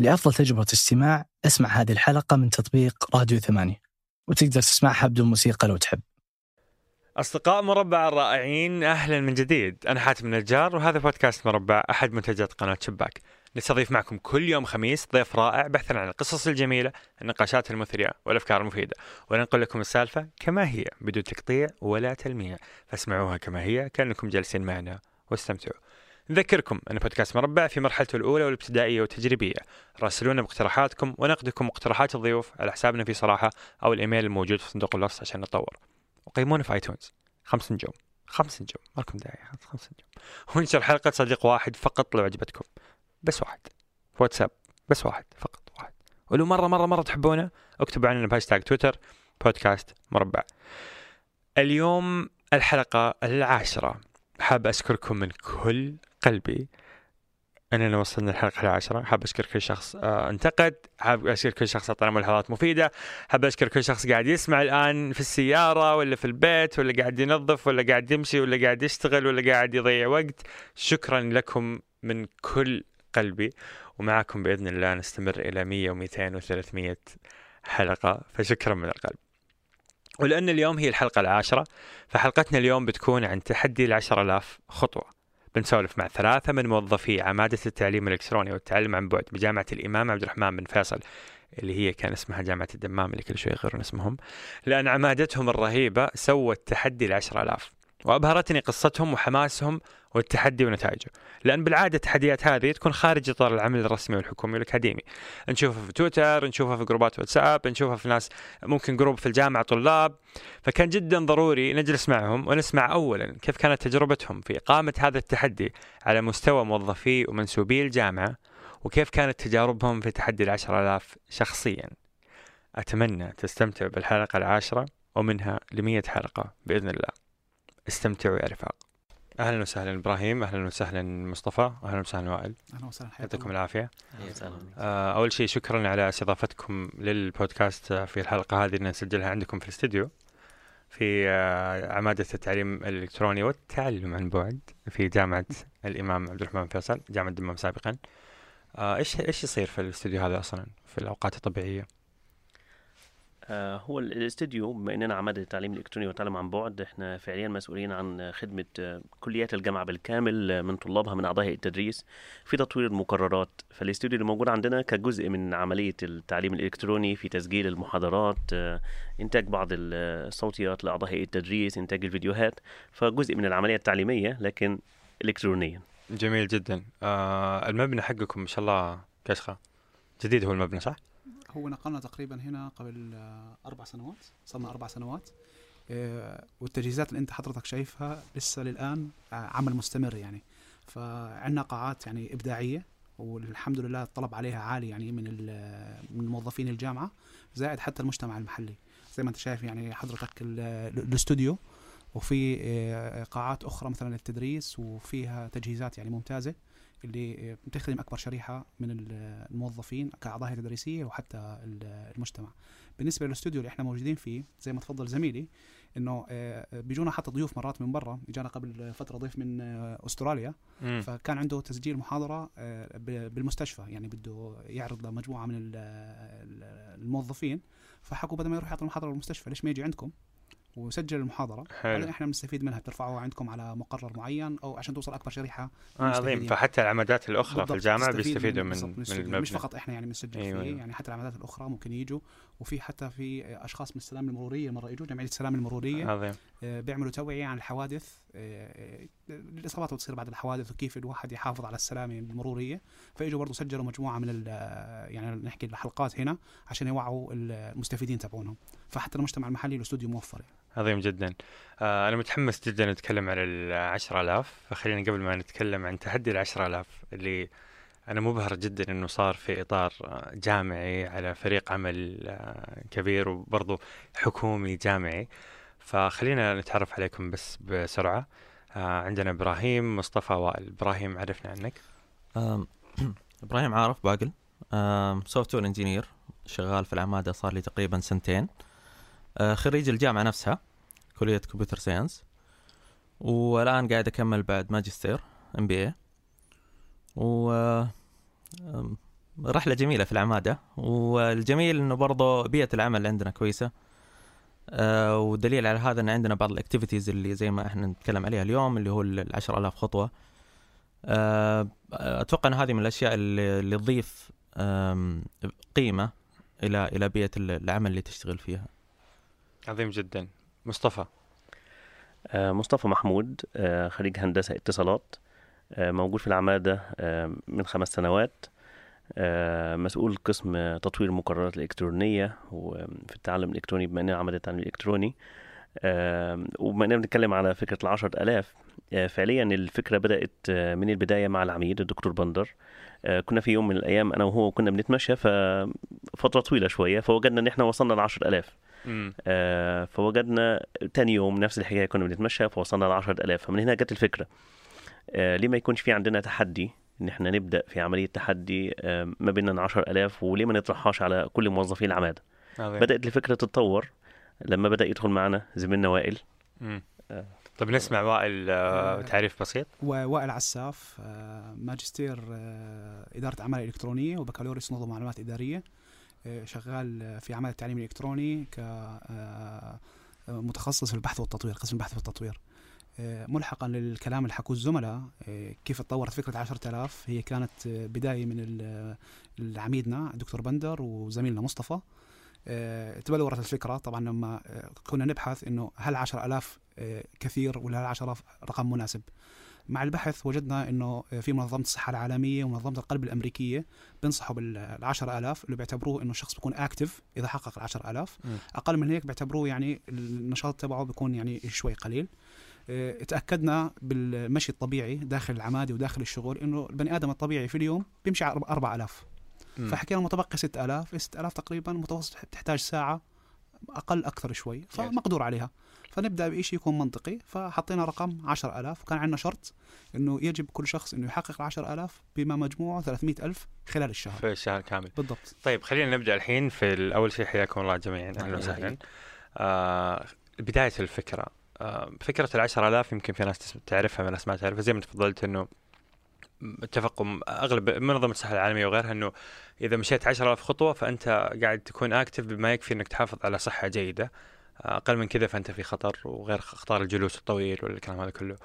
لأفضل تجربة استماع أسمع هذه الحلقة من تطبيق راديو ثمانية وتقدر تسمعها بدون موسيقى لو تحب. أصدقاء مربع الرائعين أهلا من جديد. أنا حاتم النجار وهذا بودكاست مربع أحد منتجات قناة شباك. نستضيف معكم كل يوم خميس ضيف رائع بحثا عن القصص الجميلة النقاشات المثرية والأفكار المفيدة. وننقل لكم السالفة كما هي بدون تقطيع ولا تلميع. فاسمعوها كما هي كأنكم جالسين معنا واستمتعوا. نذكركم أن بودكاست مربع في مرحلته الأولى والابتدائية والتجريبية. راسلونا باقتراحاتكم ونقدكم واقتراحات الضيوف على حسابنا في صراحة أو الإيميل الموجود في صندوق الوصف عشان نتطور. وقيمونا في آيتونز. خمس نجوم. خمس نجوم. ما لكم داعي خمس نجوم. وانشر حلقة صديق واحد فقط لو عجبتكم. بس واحد. واتساب. بس واحد فقط. واحد. ولو مرة مرة مرة تحبونه اكتبوا عننا بهاشتاج تويتر بودكاست مربع. اليوم الحلقة العاشرة. حاب أشكركم من كل قلبي. إننا وصلنا الحلقة العاشرة. حاب أشكر كل شخص آه انتقد. حاب أشكر كل شخص أعطانا ملاحظات مفيدة. حاب أشكر كل شخص قاعد يسمع الآن في السيارة ولا في البيت ولا قاعد ينظف ولا قاعد يمشي ولا قاعد يشتغل ولا قاعد يضيع وقت. شكرا لكم من كل قلبي. ومعكم بإذن الله نستمر إلى 100 و200 و300 حلقة. فشكرا من القلب. ولأن اليوم هي الحلقة العاشرة فحلقتنا اليوم بتكون عن تحدي العشر آلاف خطوة. بنسولف مع ثلاثة من موظفي عمادة التعليم الإلكتروني والتعلم عن بعد بجامعة الإمام عبد الرحمن بن فيصل اللي هي كان اسمها جامعة الدمام اللي كل شوي يغيرون اسمهم. لأن عمادتهم الرهيبة سوت تحدي العشر آلاف. وأبهرتني قصتهم وحماسهم والتحدي ونتائجه. لأن بالعادة التحديات هذه تكون خارج إطار العمل الرسمي والحكومي والأكاديمي. نشوفها في تويتر نشوفها في جروبات واتساب نشوفها في ناس ممكن جروب في الجامعة طلاب. فكان جدا ضروري نجلس معهم ونسمع أولا كيف كانت تجربتهم في إقامة هذا التحدي على مستوى موظفي ومنسوبي الجامعة وكيف كانت تجاربهم في تحدي العشر آلاف شخصيا. أتمنى تستمتعوا بالحلقة العاشرة ومنها لمية حلقة بإذن الله. استمتعوا يا رفاق. أهلا وسهلا إبراهيم أهلا وسهلا مصطفى أهلا وسهلا وائل. أهلا وسهلا يعطيكم العافية. وسهلا آه أول شيء شكرا على استضافتكم للبودكاست في الحلقة هذه اللي نسجلها عندكم في الاستديو في آه عمادة التعليم الإلكتروني والتعلم عن بعد في جامعة الإمام عبد الرحمن فيصل جامعة الدمام سابقا. آه إيش إيش يصير في الاستديو هذا أصلا في الأوقات الطبيعية؟ آه، هو الاستديو بما إننا عماده التعليم الإلكتروني والتعلم عن بعد إحنا فعليا مسؤولين عن خدمة آه، كليات الجامعة بالكامل آه، من طلابها من أعضاء التدريس في تطوير المقررات. فالإستوديو اللي موجود عندنا كجزء من عملية التعليم الإلكتروني في تسجيل المحاضرات إنتاج بعض الصوتيات لأعضاء التدريس إنتاج الفيديوهات فجزء من العملية التعليمية لكن الكترونيا. جميل جدا. آه المبنى حقكم ما شاء الله كشخة. جديد هو المبنى صح؟ هو نقلنا تقريبا هنا قبل آه، أربع سنوات صرنا أربع سنوات. آه، والتجهيزات اللي أنت حضرتك شايفها لسه للآن آه، عمل مستمر يعني. فعندنا قاعات يعني إبداعية والحمد لله الطلب عليها عالي يعني من من موظفين الجامعة زائد حتى المجتمع المحلي. زي ما أنت شايف يعني حضرتك الاستوديو وفي قاعات أخرى مثلا للتدريس وفيها تجهيزات يعني ممتازة. اللي بتخدم أكبر شريحة من الموظفين كأعضاء تدريسية وحتى المجتمع. بالنسبة للاستوديو اللي إحنا موجودين فيه زي ما تفضل زميلي إنه آه، بيجونا حتى ضيوف مرات من برا. إجانا قبل فترة ضيف من آه، أستراليا. م. فكان عنده تسجيل محاضرة آه، بالمستشفى. يعني بده يعرض لمجموعه من الموظفين. فحكوا بدل ما يروح يعطي المحاضرة بالمستشفى ليش ما يجي عندكم؟ وسجل المحاضرة. حلو. بعدين إحنا بنستفيد منها بترفعوها عندكم على مقرر معين أو عشان توصل أكبر شريحة آه عظيم. فحتى العمادات الأخرى في الجامعة بيستفيدوا من, من, من المبنى مش فقط إحنا يعني بنسجل أيوة فيه يعني حتى العمادات الأخرى ممكن يجوا. وفي حتى في أشخاص من السلام المرورية مرة يجوا جمعية السلام المرورية عظيم. آه بيعملوا توعية عن الحوادث آه الإصابات اللي تصير بعد الحوادث وكيف الواحد يحافظ على السلامه المرورية. فإجوا برضه سجلوا مجموعة من يعني نحكي الحلقات هنا عشان يوعوا المستفيدين تبعونهم. فحتى المجتمع المحلي الأستوديو موفر يعني. عظيم جدا. آه أنا متحمس جدا نتكلم عن العشرة آلاف. فخلينا قبل ما نتكلم عن تحدي العشرة آلاف اللي أنا مبهر جدا أنه صار في إطار جامعي على فريق عمل آه، كبير وبرضه حكومي جامعي. فخلينا نتعرف عليكم بس بسرعة. آه عندنا إبراهيم مصطفى وائل. إبراهيم عرفنا عنك. إبراهيم عارف باقل. software engineer شغال في العمادة صار لي تقريبا سنتين. خريج الجامعة نفسها. كلية computer science. والآن قاعد أكمل بعد ماجستير MBA و رحلة جميلة في العمادة. والجميل إنه برضه بيئة العمل عندنا كويسة. آه، ودليل على هذا إن عندنا بعض ال activities اللي زي ما إحنا نتكلم عليها اليوم اللي هو ال 10000 خطوة. آه، أتوقع إن هذه من الأشياء اللي, تضيف قيمة إلى إلى بيئة العمل اللي تشتغل فيها. عظيم جدا. مصطفى. آه، مصطفى محمود آه، خريج هندسة اتصالات آه، موجود في العمادة من خمس سنوات مسؤول قسم تطوير المقررات الإلكترونية وفي التعلم الإلكتروني بما أننا عمادة التعليم الإلكتروني وبما أننا بنتكلم على فكرة العشرة ألاف آه، فعليا الفكرة بدأت من البداية مع العميد الدكتور بندر. كنا في يوم من الأيام أنا وهو كنا بنتمشى ففترة طويلة شوية فوجدنا إن إحنا وصلنا ألاف. مم. آه، فوجدنا تاني يوم نفس الحكاية كنا بنتمشى فوصلنا ل 10000 فمن هنا جت الفكرة. آه، ليه ما يكونش في عندنا تحدي؟ إن إحنا نبدأ في عملية تحدي آه، ما بيننا 10000 وليه ما نطرحهاش على كل موظفي العماده عظيم بدأت الفكرة تتطور. لما بدأ يدخل معنا زميلنا وائل. مم. آه. طيب نسمع وائل آه، آه. تعريف بسيط. ووائل عساف آه، ماجستير آه، إدارة أعمال إلكترونية وبكالوريوس نظم معلومات إدارية. آه، شغال آه، في عمل التعليم الإلكتروني كمتخصص في البحث والتطوير قسم البحث والتطوير. آه، ملحقا للكلام اللي حكوه الزملاء آه، كيف تطورت فكرة 10000 هي كانت آه، بداية من العميدنا الدكتور بندر وزميلنا مصطفى. آه، تبلورت الفكرة. طبعا لما آه، كنا نبحث إنه هل 10000 آه، كثير ولا هل 10000 رقم مناسب. مع البحث وجدنا إنه في منظمة الصحة العالمية ومنظمة القلب الأمريكية بينصحوا بال 10000 اللي بيعتبروه إنه الشخص بيكون اكتف إذا حقق ال 10000 مم. أقل من هيك بيعتبروه يعني النشاط تبعه بيكون يعني شوي قليل آه، تأكدنا بالمشي الطبيعي داخل العمادة وداخل الشغل إنه البني آدم الطبيعي في اليوم بيمشي على 4000 مم. فحكينا متبقي 6000 6000 تقريبا متوسط تحتاج ساعة أقل أكثر شوي فمقدور عليها. فنبدأ بشيء يكون منطقي فحطينا رقم 10000 وكان عندنا شرط إنه يجب كل شخص إنه يحقق ال 10000 بما مجموعه 300000 خلال الشهر. في الشهر كامل. بالضبط. طيب خلينا نبدأ الحين في أول شيء حياكم الله جميعا. أهلا وسهلا. آه بداية الفكرة. آه فكرة ال 10000 يمكن في ناس تعرفها في ناس ما تعرفها زي ما تفضلت إنه اتفقوا أغلب منظمة الصحة العالمية وغيرها إنه إذا مشيت 10000 خطوة فأنت قاعد تكون اكتف بما يكفي إنك تحافظ على صحة جيدة. أقل من كذا فأنت في خطر وغير أخطار الجلوس الطويل والكلام هذا كله.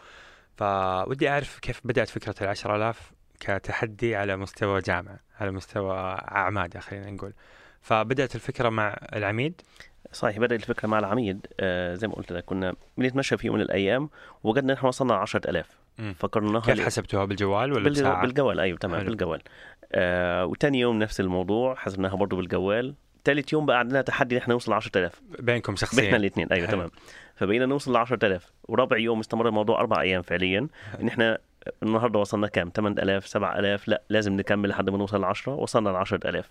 فودي أعرف كيف بدأت فكرة ال 10000 كتحدي على مستوى جامعة على مستوى اعماده خلينا نقول. فبدأت الفكرة مع العميد؟ صحيح بدأت الفكرة مع العميد. آه زي ما قلت لك كنا بنتمشى في يوم من الأيام وجدنا إحنا وصلنا ل 10000 فكرناها كيف حسبتوها؟ بالجوال ولا بالجو... بساعة؟ بالجوال أيوه تمام حلو. بالجوال. آه وتاني يوم نفس الموضوع حسبناها برضه بالجوال. تالت يوم بقى عندنا تحدي إن إحنا نوصل ل 10000 بينكم شخصيا. إحنا الاثنين أيوه حلو. تمام. فبقينا نوصل ل 10000 ورابع يوم استمر الموضوع أربع أيام فعليا. إن إحنا النهارده وصلنا كام؟ 8000 7000 لا لازم نكمل لحد ما نوصل ل 10 وصلنا ل 10000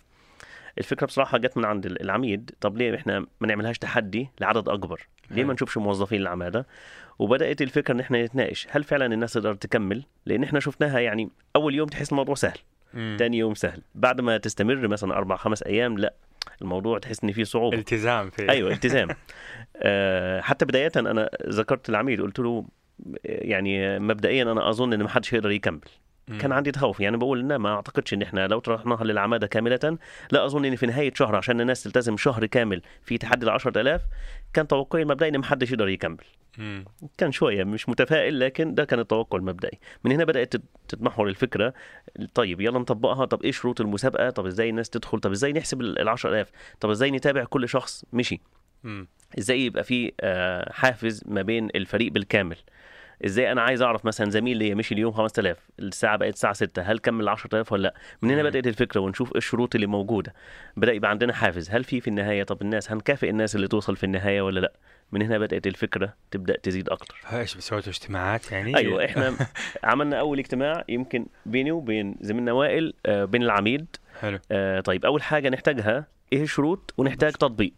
الفكرة بصراحة جت من عند العميد. طب ليه إحنا ما نعملهاش تحدي لعدد أكبر؟ ليه ما. نشوفش موظفين العماده وبدأت الفكرة إن إحنا نتناقش هل فعلا الناس تقدر تكمل؟ لأن إحنا شفناها يعني أول يوم تحس الموضوع سهل مم. تاني يوم سهل. بعد ما تستمر مثلا أربع خمس أيام لا الموضوع تحس إن فيه صعوبة. التزام في أيوه التزام. آه، حتى بداية أنا ذكرت العميد قلت له يعني مبدئيا أنا أظن إن ما حدش هيقدر يكمل. كان عندي تخوف. يعني بقول ان ما أعتقدش إن إحنا لو طرحناها للعمادة كاملة لا أظن إن في نهاية شهر عشان الناس تلتزم شهر كامل في تحدي ال 10000 كان توقعي المبدئي إن ما حدش يقدر يكمل. مم. كان شوية مش متفائل لكن ده كان التوقع المبدئي. من هنا بدأت تت- تتمحور الفكرة. طيب يلا نطبقها. طب إيه شروط المسابقة؟ طب إزاي الناس تدخل؟ طب إزاي نحسب ال 10000 طب إزاي نتابع كل شخص؟ مشي. مم. إزاي يبقى في آه، حافز ما بين الفريق بالكامل؟ إزاي أنا عايز أعرف مثلا زميل ليا مشي اليوم 5000 الساعة بقت الساعة 6 هل كمل 10000 ولا لأ؟ من هنا. بدأت الفكرة ونشوف إيه الشروط اللي موجودة. بدأ يبقى عندنا حافز هل في في النهاية طب الناس هنكافئ الناس اللي توصل في النهاية ولا لأ؟ من هنا بدأت الفكرة تبدأ تزيد أكتر. إيش سويتوا اجتماعات يعني؟ أيوه إحنا عملنا أول اجتماع يمكن بيني وبين زميلنا وائل آه، بين العميد. حلو. آه، طيب أول حاجة نحتاجها إيه الشروط؟ ونحتاج تطبيق.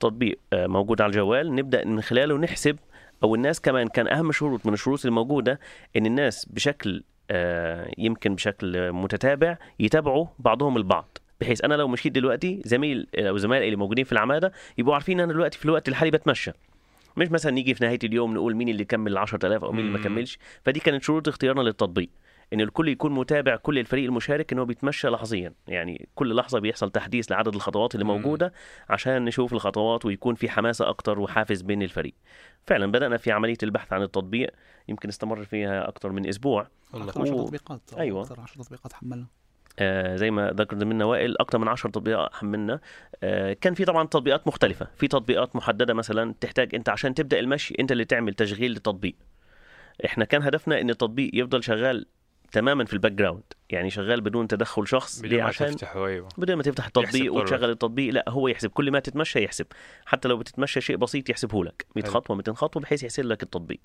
تطبيق آه، موجود على الجوال. نبدأ من خلاله نحسب أو الناس كمان كان أهم شروط من الشروط الموجودة إن الناس بشكل آه، يمكن بشكل متتابع يتابعوا بعضهم البعض بحيث أنا لو مشيت دلوقتي زميل أو زملائي اللي موجودين في العماده يبقوا عارفين أنا دلوقتي في الوقت الحالي بتمشى. مش مثلا نيجي في نهاية اليوم نقول مين اللي كمل ال 10000 أو مين اللي ما. كملش. فدي كانت شروط اختيارنا للتطبيق. إن الكل يكون متابع كل الفريق المشارك إنه بيتمشى لحظيا. يعني كل لحظة بيحصل تحديث لعدد الخطوات اللي. موجودة عشان نشوف الخطوات ويكون في حماسة أكتر وحافز بين الفريق. فعلا بدأنا في عملية البحث عن التطبيق يمكن استمر فيها أكثر من أسبوع. والله أكثر 10 و- تطبيقات. أيوة. أكثر 10 تطبيقات حملنا. آه زي ما ذكر زميلنا وائل أكثر من 10 تطبيقات حملنا. آه كان في طبعا تطبيقات مختلفة. في تطبيقات محددة مثلا تحتاج أنت عشان تبدأ المشي أنت اللي تعمل تشغيل للتطبيق. إحنا كان هدفنا إن التطبيق يفضل شغال تماما في ال background يعني شغال بدون تدخل شخص بدون ما عشان تفتحه أيوه. بدون ما تفتح التطبيق وتشغل التطبيق لا هو يحسب. كل ما تتمشى يحسب. حتى لو بتتمشى شيء بسيط يحسبه لك 100 حلو. خطوة 200 خطوة بحيث يحسب لك التطبيق.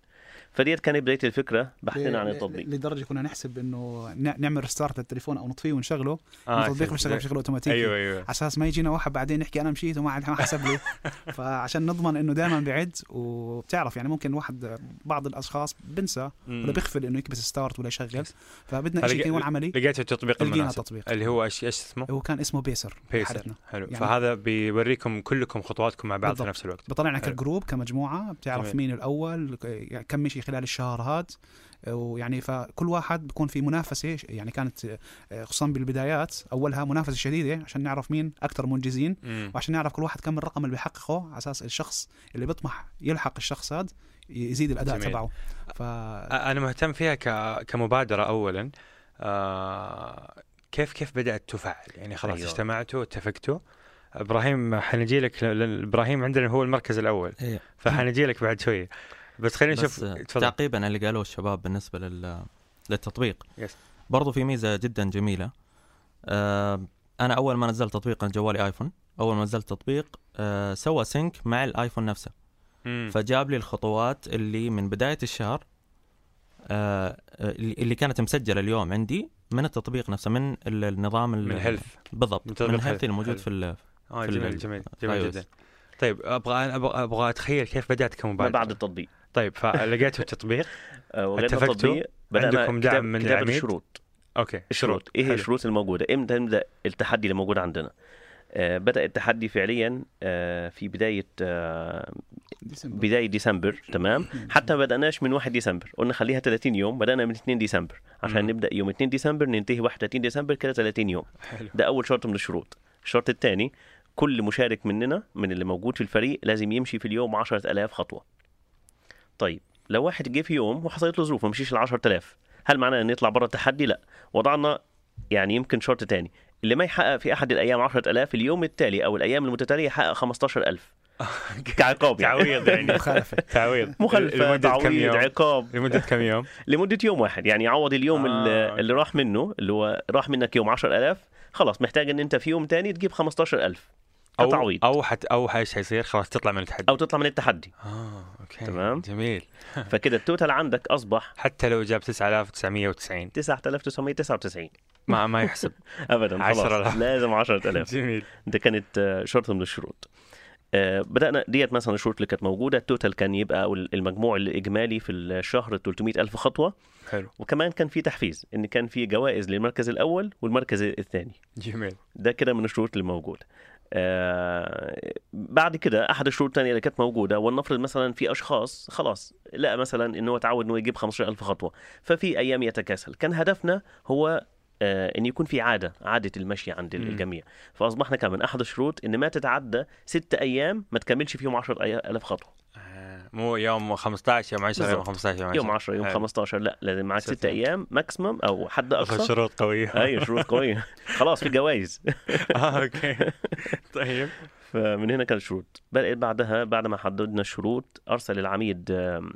فديت كانت بداية الفكرة بحثنا عن التطبيق. لدرجة كنا نحسب إنه ن- نعمل restart للتليفون أو نطفيه ونشغله. آه، التطبيق بيشتغل بشكل أوتوماتيكي. أيوه أيوه. على أساس ما يجينا واحد بعدين يحكي أنا مشيت وما ما حسب لي فعشان نضمن إنه دائما بعد وبتعرف يعني ممكن واحد بعض الأشخاص بنسى ولا بيغفل إنه يكبس start ولا يشغل. فبدنا شيء يكون عملي. لقيت التطبيق لقينا المناسب تطبيق اللي هو إيش إيش اسمه؟ هو كان اسمه بيسر بيسر بحالتنا. حلو يعني- فهذا بيوريكم كلكم خطواتكم مع بعض في بالضبط. نفس الوقت بطلعنا. ك group كمجموعة بتعرف جميل. مين الأول كم مشي خلال الشهر هاد ويعني فكل واحد بيكون في منافسة يعني كانت خصوصا بالبدايات أولها منافسة شديدة عشان نعرف مين أكثر منجزين مم. وعشان نعرف كل واحد كم الرقم اللي بيحققه على أساس الشخص اللي بيطمح يلحق الشخص هذا يزيد الأداء جميل. تبعه ف أنا مهتم فيها ك... كمبادرة اولا آه... كيف كيف بدأت تفعل يعني خلاص أيوة. أيوه. اجتمعتوا اتفقتوا إبراهيم حنجي لك إبراهيم عندنا هو المركز الأول إيه. فحنجي لك بعد شوية بس خلينا نشوف تعقيبا اللي قالوه الشباب بالنسبة لل للتطبيق yes. برضو في ميزة جدا جميلة آه أنا أول ما نزلت تطبيق أنا جوالي آيفون أول ما نزلت تطبيق آه سوى sync مع الآيفون نفسه مم. فجاب لي الخطوات اللي من بداية الشهر اللي اللي كانت مسجلة اليوم عندي من التطبيق نفسه من ال- النظام ال- من Health بالضبط من. Health الموجود. في ال- آه في جميل جميل جميل iOS. جدا طيب أبغى أبغى أبغى أتخيل كيف بدأت كمبادره بعد التطبيق طيب فلقيتوا التطبيق آه، اتفقتوا؟ التطبيق بدأنا عندكم دعم من العميد؟ الشروط okay الشروط إيه هي. الشروط الموجودة إمتى نبدأ التحدي اللي موجود عندنا آه بدأ التحدي فعليا آه في بداية آه ديسمبر. بداية ديسمبر تمام؟ حتى ما بدأناش من 1 ديسمبر قلنا خليها 30 يوم بدأنا من 2 ديسمبر. عشان. نبدأ يوم 2 ديسمبر ننتهي 31 ديسمبر كده 30 يوم. حلو. ده أول شرط من الشروط. الشرط الثاني كل مشارك مننا من اللي موجود في الفريق لازم يمشي في اليوم 10000 خطوة. طيب لو واحد جه في يوم وحصلت له ظروف ما مشيش ال 10000 هل معناه إن يطلع بره التحدي؟ لا. وضعنا يعني يمكن شرط تاني. اللي ما يحقق في أحد الأيام 10000 اليوم التالي أو الأيام المتتالية يحقق 15000 كعقاب يعني. تعويض يعني. مخالفة. تعويض. مخالفة. لمدة كم تعويض يوم؟ عقاب. لمدة كم يوم؟ لمدة يوم واحد. يعني يعوض اليوم آه، اللي, راح منه اللي هو راح منك يوم 10000 خلاص محتاج إن أنت في يوم تاني تجيب 15000 أو كتعويض أو حت أو إيش حيصير؟ خلاص تطلع من التحدي. أو تطلع من التحدي. آه okay. تمام. جميل. فكده ال total عندك أصبح حتى لو جاب 9990 9999 ما ما يحسب. ابدا خلاص. 10,000. لازم 10000 جميل. ده كانت آه، شرط من الشروط آه، بدأنا ديت مثلا الشروط اللي كانت موجودة. ال total كان يبقى أو المجموع الإجمالي في الشهر 300 ألف خطوة. حلو. وكمان كان في تحفيز إن كان في جوائز للمركز الأول والمركز الثاني. جميل. ده كده من الشروط اللي موجودة. آه بعد كده أحد الشروط الثانية اللي كانت موجودة ولنفرض مثلا في أشخاص خلاص لقى مثلا انه هو تعود إنه يجيب 15000 خطوة. ففي أيام يتكاسل. كان هدفنا هو إن يكون في عادة عادة المشي عند. الجميع. فأصبحنا كمان أحد الشروط إن ما تتعدى ست أيام ما تكملش فيهم 10000 خطوة. آه، مو يوم 15 يوم 10 يوم بالضبط. 15 يوم 10 يوم 10 يوم حلو. 15 لا لازم ست ست أيام. maximum أو حد أقصى. شروط قوية. أيوه شروط قوية. خلاص في جوائز آه okay. طيب. فمن هنا كانت الشروط بدأت بعدها بعد ما حددنا الشروط أرسل العميد آم،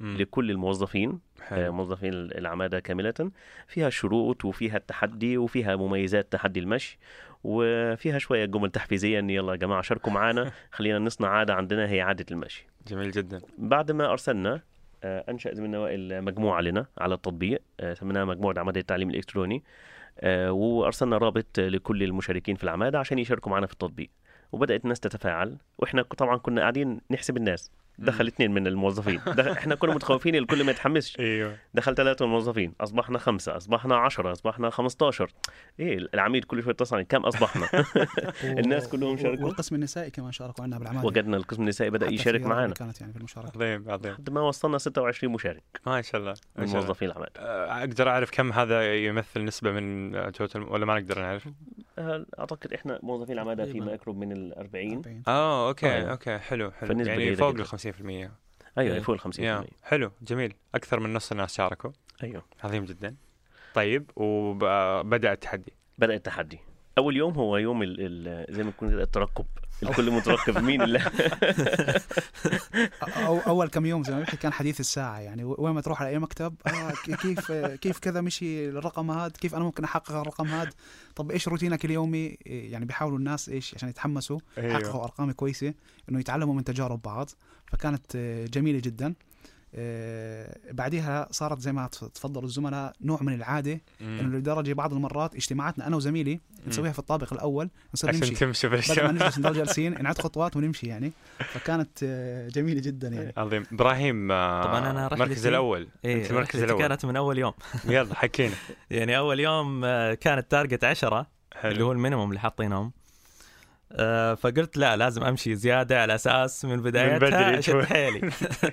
لكل الموظفين آه، حلو. موظفين العمادة كاملة. فيها الشروط وفيها التحدي وفيها مميزات تحدي المشي وفيها شوية جمل تحفيزية إن يلا يا جماعة شاركوا معنا خلينا نصنع عادة عندنا هي عادة المشي. جميل جدا. بعد ما أرسلنا آه، أنشأ زميلنا وائل مجموعة لنا على التطبيق آه، سميناها مجموعة عمادة التعليم الإلكتروني آه، وأرسلنا رابط لكل المشاركين في العمادة عشان يشاركوا معنا في التطبيق. وبدأت الناس تتفاعل وإحنا طبعا كنا قاعدين نحسب الناس. دخل اثنين من الموظفين. دخل إحنا كنا متخوفين الكل ما يتحمسش. أيوه. دخل ثلاثة موظفين أصبحنا خمسة أصبحنا عشرة أصبحنا 15 إيه العميد كل شوي اتصل علي، كم أصبحنا؟ الناس كلهم شاركوا؟ والقسم النسائي كمان شاركوا عندنا بالعمل وجدنا القسم النسائي بدأ يشارك معنا كانت يعني في المشاركة. عظيم عظيم. لحد ما وصلنا 26 مشارك. ما شاء الله من موظفين العمل. آه، أقدر أعرف كم هذا يمثل نسبة من total ولا ما نقدر نعرف؟ أعتقد إحنا موظفين تقريباً. فيما يقرب من ال 40 40. آه okay آه. okay حلو حلو. يعني فوق. ال 50% أيوه إيه. فوق ال 50 يا حلو جميل. أكثر من نص الناس شاركوا. أيوه. عظيم جدا. طيب وبدا التحدي. بدأ التحدي. أول يوم هو يوم ال ال زي ما يكون الترقب الكل مترقب مين اللي أو أول كم يوم زي ما بيحكي كان حديث الساعة يعني. وين ما تروح على أي مكتب آه كيف كيف كذا مشي الرقم هذا؟ كيف أنا ممكن أحقق الرقم هذا؟ طب إيش روتينك اليومي؟ يعني بيحاولوا الناس إيش عشان يتحمسوا يحققوا أرقام كويسة إنه يتعلموا من تجارب بعض. فكانت آه، جميلة جدا. بعديها صارت زي ما تف- تفضلوا الزملاء نوع من العادة إنه لدرجة بعض المرات اجتماعاتنا أنا وزميلي نسويها في الطابق الأول نصير عشان نمشي. بدل ما الشارع. نجلس نضل جالسين نعد خطوات ونمشي يعني. فكانت آه، جميلة جدا يعني. عظيم. إبراهيم آه، طبعاً أنا رحلتي- المركز الأول. أنت المركز الأول. كانت من أول يوم. يلا حكينا. يعني أول يوم آه، كان التارجت 10 اللي هو ال minimum اللي حاطينهم. آه، فقلت لا لازم أمشي زيادة على أساس من بدايتها أشد. حيلي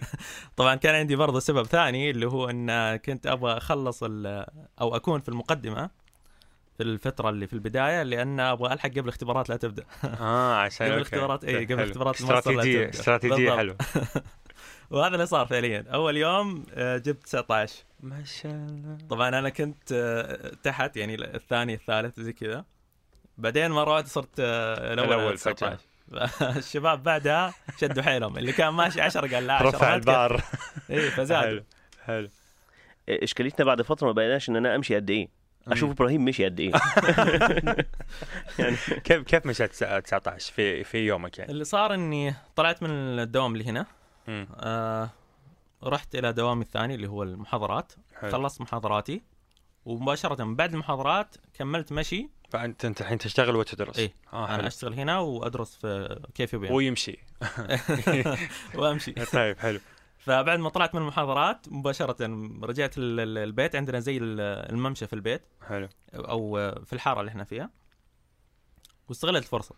طبعا كان عندي برضه سبب ثاني اللي هو إن كنت أبغى أخلص أو أكون في المقدمة في الفترة اللي في البداية لأن أبغى ألحق قبل الاختبارات لا تبدأ آه عشان قبل. الاختبارات- إيه، قبل حلو. اختبارات الماستر لا استراتيجية. استراتيجية بالضبط. حلو وهذا اللي صار فعليا أول يوم آه، جبت 19 ما شاء الله طبعا أنا كنت آه، تحت يعني الثاني الثالث زي كذا بعدين مره واحدة صرت آه، الأول الأول على 19 الشباب بعدها شدوا حيلهم. اللي كان ماشي 10 قال لا 10 رفع البار. اي فزادوا. حلو حلو. إشكاليتنا بعد فترة ما بقيناش إن أنا أمشي قد إيه. أشوف. إبراهيم مشي قد إيه. يعني كيف كيف مشيت 19 في في يومك يعني؟ اللي صار إني طلعت من الدوام اللي هنا. آه رحت إلى دوامي الثاني اللي هو المحاضرات. حلو. خلصت محاضراتي. ومباشرة من بعد المحاضرات كملت مشي. فانت أنت الحين تشتغل وتدرس إيه. آه أنا حلو. أشتغل هنا وأدرس في كيف يبين ويمشي. وأمشي. طيب حلو. فبعد ما طلعت من المحاضرات مباشرة رجعت ال- ال- البيت. عندنا زي ال- الممشى في البيت. حلو. أو في الحارة اللي إحنا فيها. واستغلت الفرصة.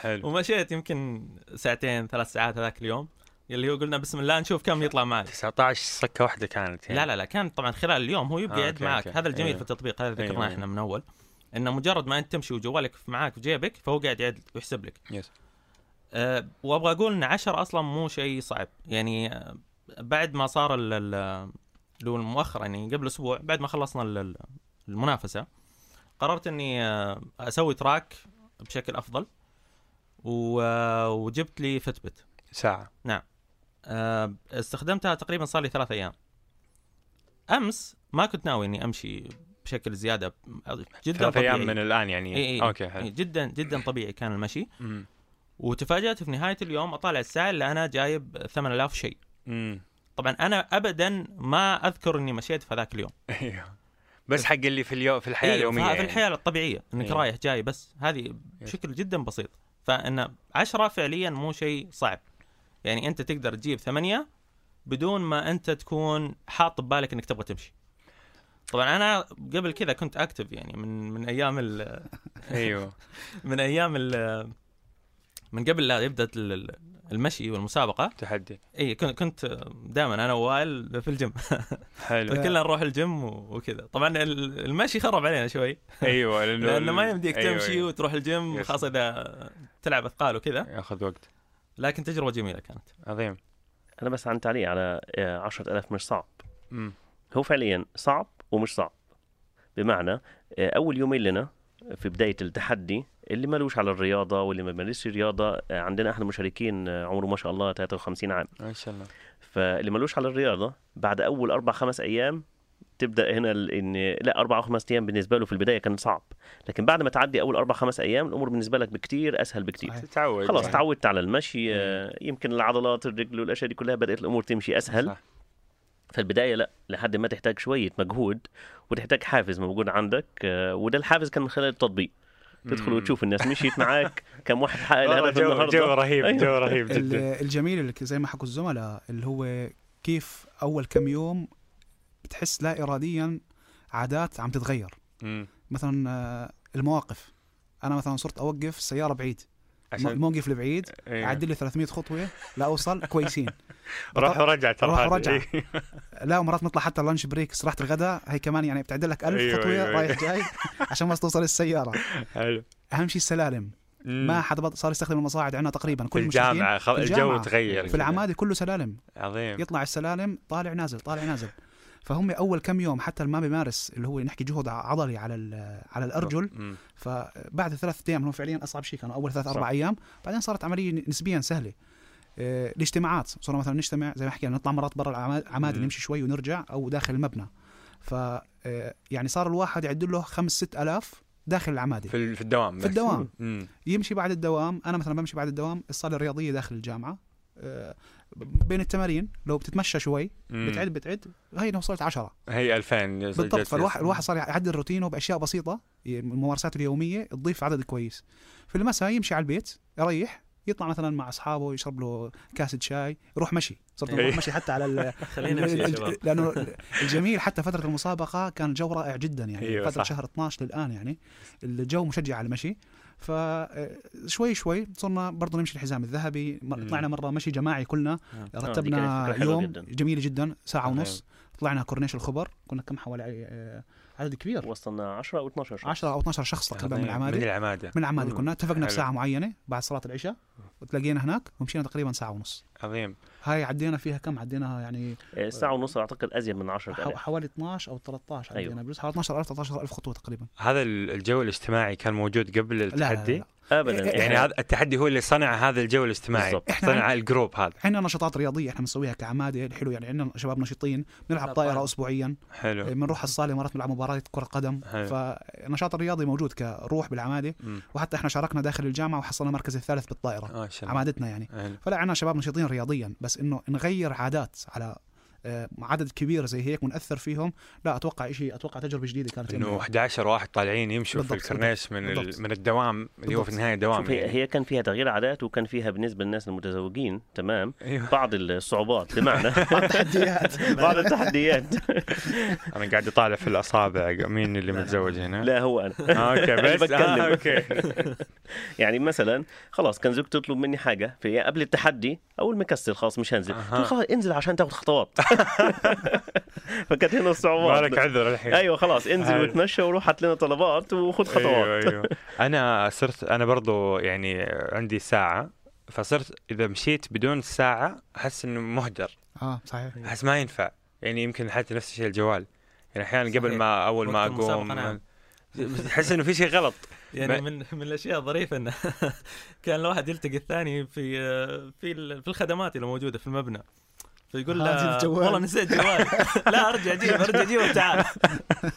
حلو. ومشيت يمكن ساعتين ثلاث ساعات هذاك اليوم. اللي هو قلنا بسم الله نشوف كم يطلع معك. 19 سكه واحدة كانت يعني. لا لا لا كان طبعا خلال اليوم هو يبقى آه، يعد معك. هذا الجميل أيوه. في التطبيق هذا ذكرناه أيوه. إحنا من أول. إنه مجرد ما أنت تمشي وجوالك معك في جيبك فهو قاعد يعد ويحسب لك. يس. أه وأبغى أقول إن 10 أصلا مو شيء صعب. يعني آه، بعد ما صار ال- ال- اللي هو مؤخرا يعني قبل أسبوع بعد ما خلصنا ال- ال- المنافسة قررت إني آه، أسوي تراك بشكل أفضل آه، وجبت لي فتبت ساعة. آه، استخدمتها تقريبا صار لي ثلاث أيام. أمس ما كنت ناوي إني أمشي بشكل زيادة جدا ثلاث طبيعي. أيام من الآن يعني. إي إي. okay إيه، حلو جدا جدا طبيعي كان المشي. مم. وتفاجأت في نهاية اليوم أطالع الساعة اللي أنا جايب 8000 شيء. مم. طبعا أنا ابدا ما أذكر إني مشيت في ذاك اليوم. أيوه. بس حق اللي في اليوم في الحياة إيه، اليومية في يعني. الحياة الطبيعية إنك إيه. رايح جاي بس. هذه بشكل جدا بسيط. فإن 10 فعليا مو شيء صعب. يعني أنت تقدر تجيب ثمانية بدون ما أنت تكون حاط ببالك إنك تبغى تمشي. طبعا أنا قبل كذا كنت اكتف يعني من من أيام ال أيوه. من أيام ال من قبل لا يبدأ ال- المشي والمسابقة. تحدي. إي كنت كنت دائما أنا ووائل في الجيم. حلو. كلنا نروح الجيم وكذا. طبعا ال- المشي خرب علينا شوي. أيوه لأنه لأنه ما يمديك أيوة، تمشي أيوة. وتروح الجيم. خاصة إذا تلعب أثقال وكذا. ياخذ وقت. لكن تجربة جميلة كانت. عظيم. أنا بس عن تعليق على آه، 10000 مش صعب. مم. هو فعليا صعب ومش صعب. بمعنى آه، أول يومين لنا في بداية التحدي اللي ملوش على الرياضة واللي ما بيمارسش رياضه آه، عندنا احد المشاركين آه، عمره ما شاء الله 53 عام. ما شاء الله. فاللي ملوش على الرياضة بعد أول أربع خمس أيام تبدأ هنا إن لا أربع أو خمس أيام بالنسبة له في البداية كان صعب. لكن بعد ما تعدي أول أربع خمس أيام الأمور بالنسبة لك بكتير أسهل بكتير. تتعود خلاص يعني. تعودت على المشي يمكن العضلات الرجل والاشياء دي كلها بدأت الأمور تمشي أسهل. صح. في البداية لا لحد ما تحتاج شوية مجهود وتحتاج حافز موجود عندك آه، وده الحافز كان من خلال التطبيق تدخل. وتشوف الناس مشيت معك كم واحد حقق الهدف جو, جو النهارده رهيب أيوة. جو رهيب جدا الجميل اللي زي ما حكوا الزملاء اللي هو كيف أول كم يوم بتحس لا اراديا عادات عم تتغير مم. مثلا آه، المواقف أنا مثلا صرت أوقف السياره بعيد عشان الموقف البعيد إيه. اعدل لي 300 خطوة لا أوصل كويسين روح ورجع ترى روح هذا. ورجع. إيه. لا ومرات نطلع حتى اللانش بريك استراحه الغداء هي كمان يعني بتعدل لك 1000 أيوة، خطوة أيوة، أيوة. رايح جاي عشان بس توصل السيارة حلو أهم شيء السلالم مم. ما حدا بط- صار يستخدم المصاعد عندنا تقريبا في كل المشرفين الجامعة خل... في الجو. تغير في العماده كله سلالم عظيم يطلع السلالم طالع نازل طالع نازل فهم أول كم يوم حتى ما بيمارس اللي هو نحكي جهد عضلي على على الأرجل. فبعد ثلاث أيام هم فعليا أصعب شيء كانوا أول ثلاث. أربع أيام بعدين صارت عملية نسبيا سهلة آه، الاجتماعات صرنا مثلا نجتمع زي ما حكينا نطلع مرات برا العماده مم. نمشي شوي ونرجع أو داخل المبنى ف آه، يعني صار الواحد يعد له خمس ست آلاف داخل العمادة في في الدوام في. الدوام مم. يمشي بعد الدوام أنا مثلا بمشي بعد الدوام الصالة الرياضية داخل الجامعة آه، بين التمارين لو بتتمشى شوي مم. بتعد بتعد هي وصلت عشرة هي 2000 بالضبط فالواحد الواحد صار يعدل روتينه باشياء بسيطة ممارساته اليومية تضيف عدد كويس في المساء يمشي على البيت يريح يطلع مثلا مع أصحابه يشرب له كاسة شاي يروح مشي صرت إيه. نروح مشي حتى على. خلينا نمشي يا شباب لأنه الجميل حتى فترة المسابقة كان الجو رائع جدا يعني أيوة فترة صح. شهر 12 للآن يعني الجو مشجع على المشي فشوي شوي صرنا برضه نمشي الحزام الذهبي. طلعنا مرة مشي جماعي كلنا آه. دي رتبنا يوم جداً. جميل جدا ساعة. ونص طلعنا كورنيش الخبر كنا كم حوالي آه، عدد كبير وصلنا 10 أو 12 شخص 10 أو 12 شخص تقريبا من من العمادة من العمادة مم. كنا اتفقنا. بساعة معينة بعد صلاة العشاء وتلاقينا هناك ومشينا تقريبا ساعة ونص. عظيم. هاي عدينا فيها كم؟ عدينا يعني آه، ساعة ونص أعتقد أزيد من حو- 10000 حوالي 12 أو 13 أيوة. عدينا بجوز حوالي 12000 13000 خطوة تقريبا. هذا ال- الجو الاجتماعي كان موجود قبل لا لا, لا, التحدي؟ لا. ابدا إيه، يعني هذا التحدي هو اللي صنع هذا الجو الاجتماعي. بالضبط. إحنا صنع الجروب هذا. عندنا نشاطات رياضية إحنا بنسويها كعمادة الحلو يعني عندنا شباب نشيطين بنلعب طائره طائرة. اسبوعيا. حلو. بنروح الصالة مرات نلعب مباراه كرة قدم. حلو. فالنشاط الرياضي موجود كروح بالعمادة. مم. وحتى إحنا شاركنا داخل الجامعة وحصلنا المركز الثالث بالطائرة. الله عمادتنا يعني. فلا عندنا شباب نشيطين رياضيا بس إنه نغير عادات على عدد كبير زي هيك ونأثر فيهم. لا أتوقع شيء أتوقع تجربة جديدة كانت إنه إنه 11 واحد طالعين يمشوا في الكرنيش من ال... بالضبط. من الدوام اللي هو في. النهاية دوام يعني. هي كان فيها تغيير عادات وكان فيها بالنسبة للناس المتزوجين تمام أيوه. بعض الصعوبات بمعنى تحديات بعض التحديات. أنا قاعد أطالع في الأصابع مين اللي متزوج هنا؟ لا هو أنا. آه، okay بس بتكلم. آه، okay. يعني مثلا خلاص كان زوجتي تطلب مني حاجة في قبل التحدي اول ما كسر خلاص مش هنزل. خلاص انزل عشان تاخذ خطوات. فكانت هنا الصعوبات. مالك عذر الحين. أيوه خلاص انزل. وتمشى وروح هات لنا طلبات وخذ خطوات. أيوه أيوه. أنا صرت أنا برضو يعني عندي ساعة فصرت إذا مشيت بدون الساعة أحس إنه مهدر آه صحيح. أحس ما ينفع. يعني يمكن حتى نفس الشيء الجوال. يعني أحيانا قبل. ما أول ما أقوم نعم. تحس إنه في شيء غلط. يعني من من الأشياء الظريفة إنه كان الواحد يلتقي الثاني في في ال- في الخدمات اللي موجودة في المبنى. فيقول له. والله نسيت جوالي لا أرجع جيب أرجع جيب وتعال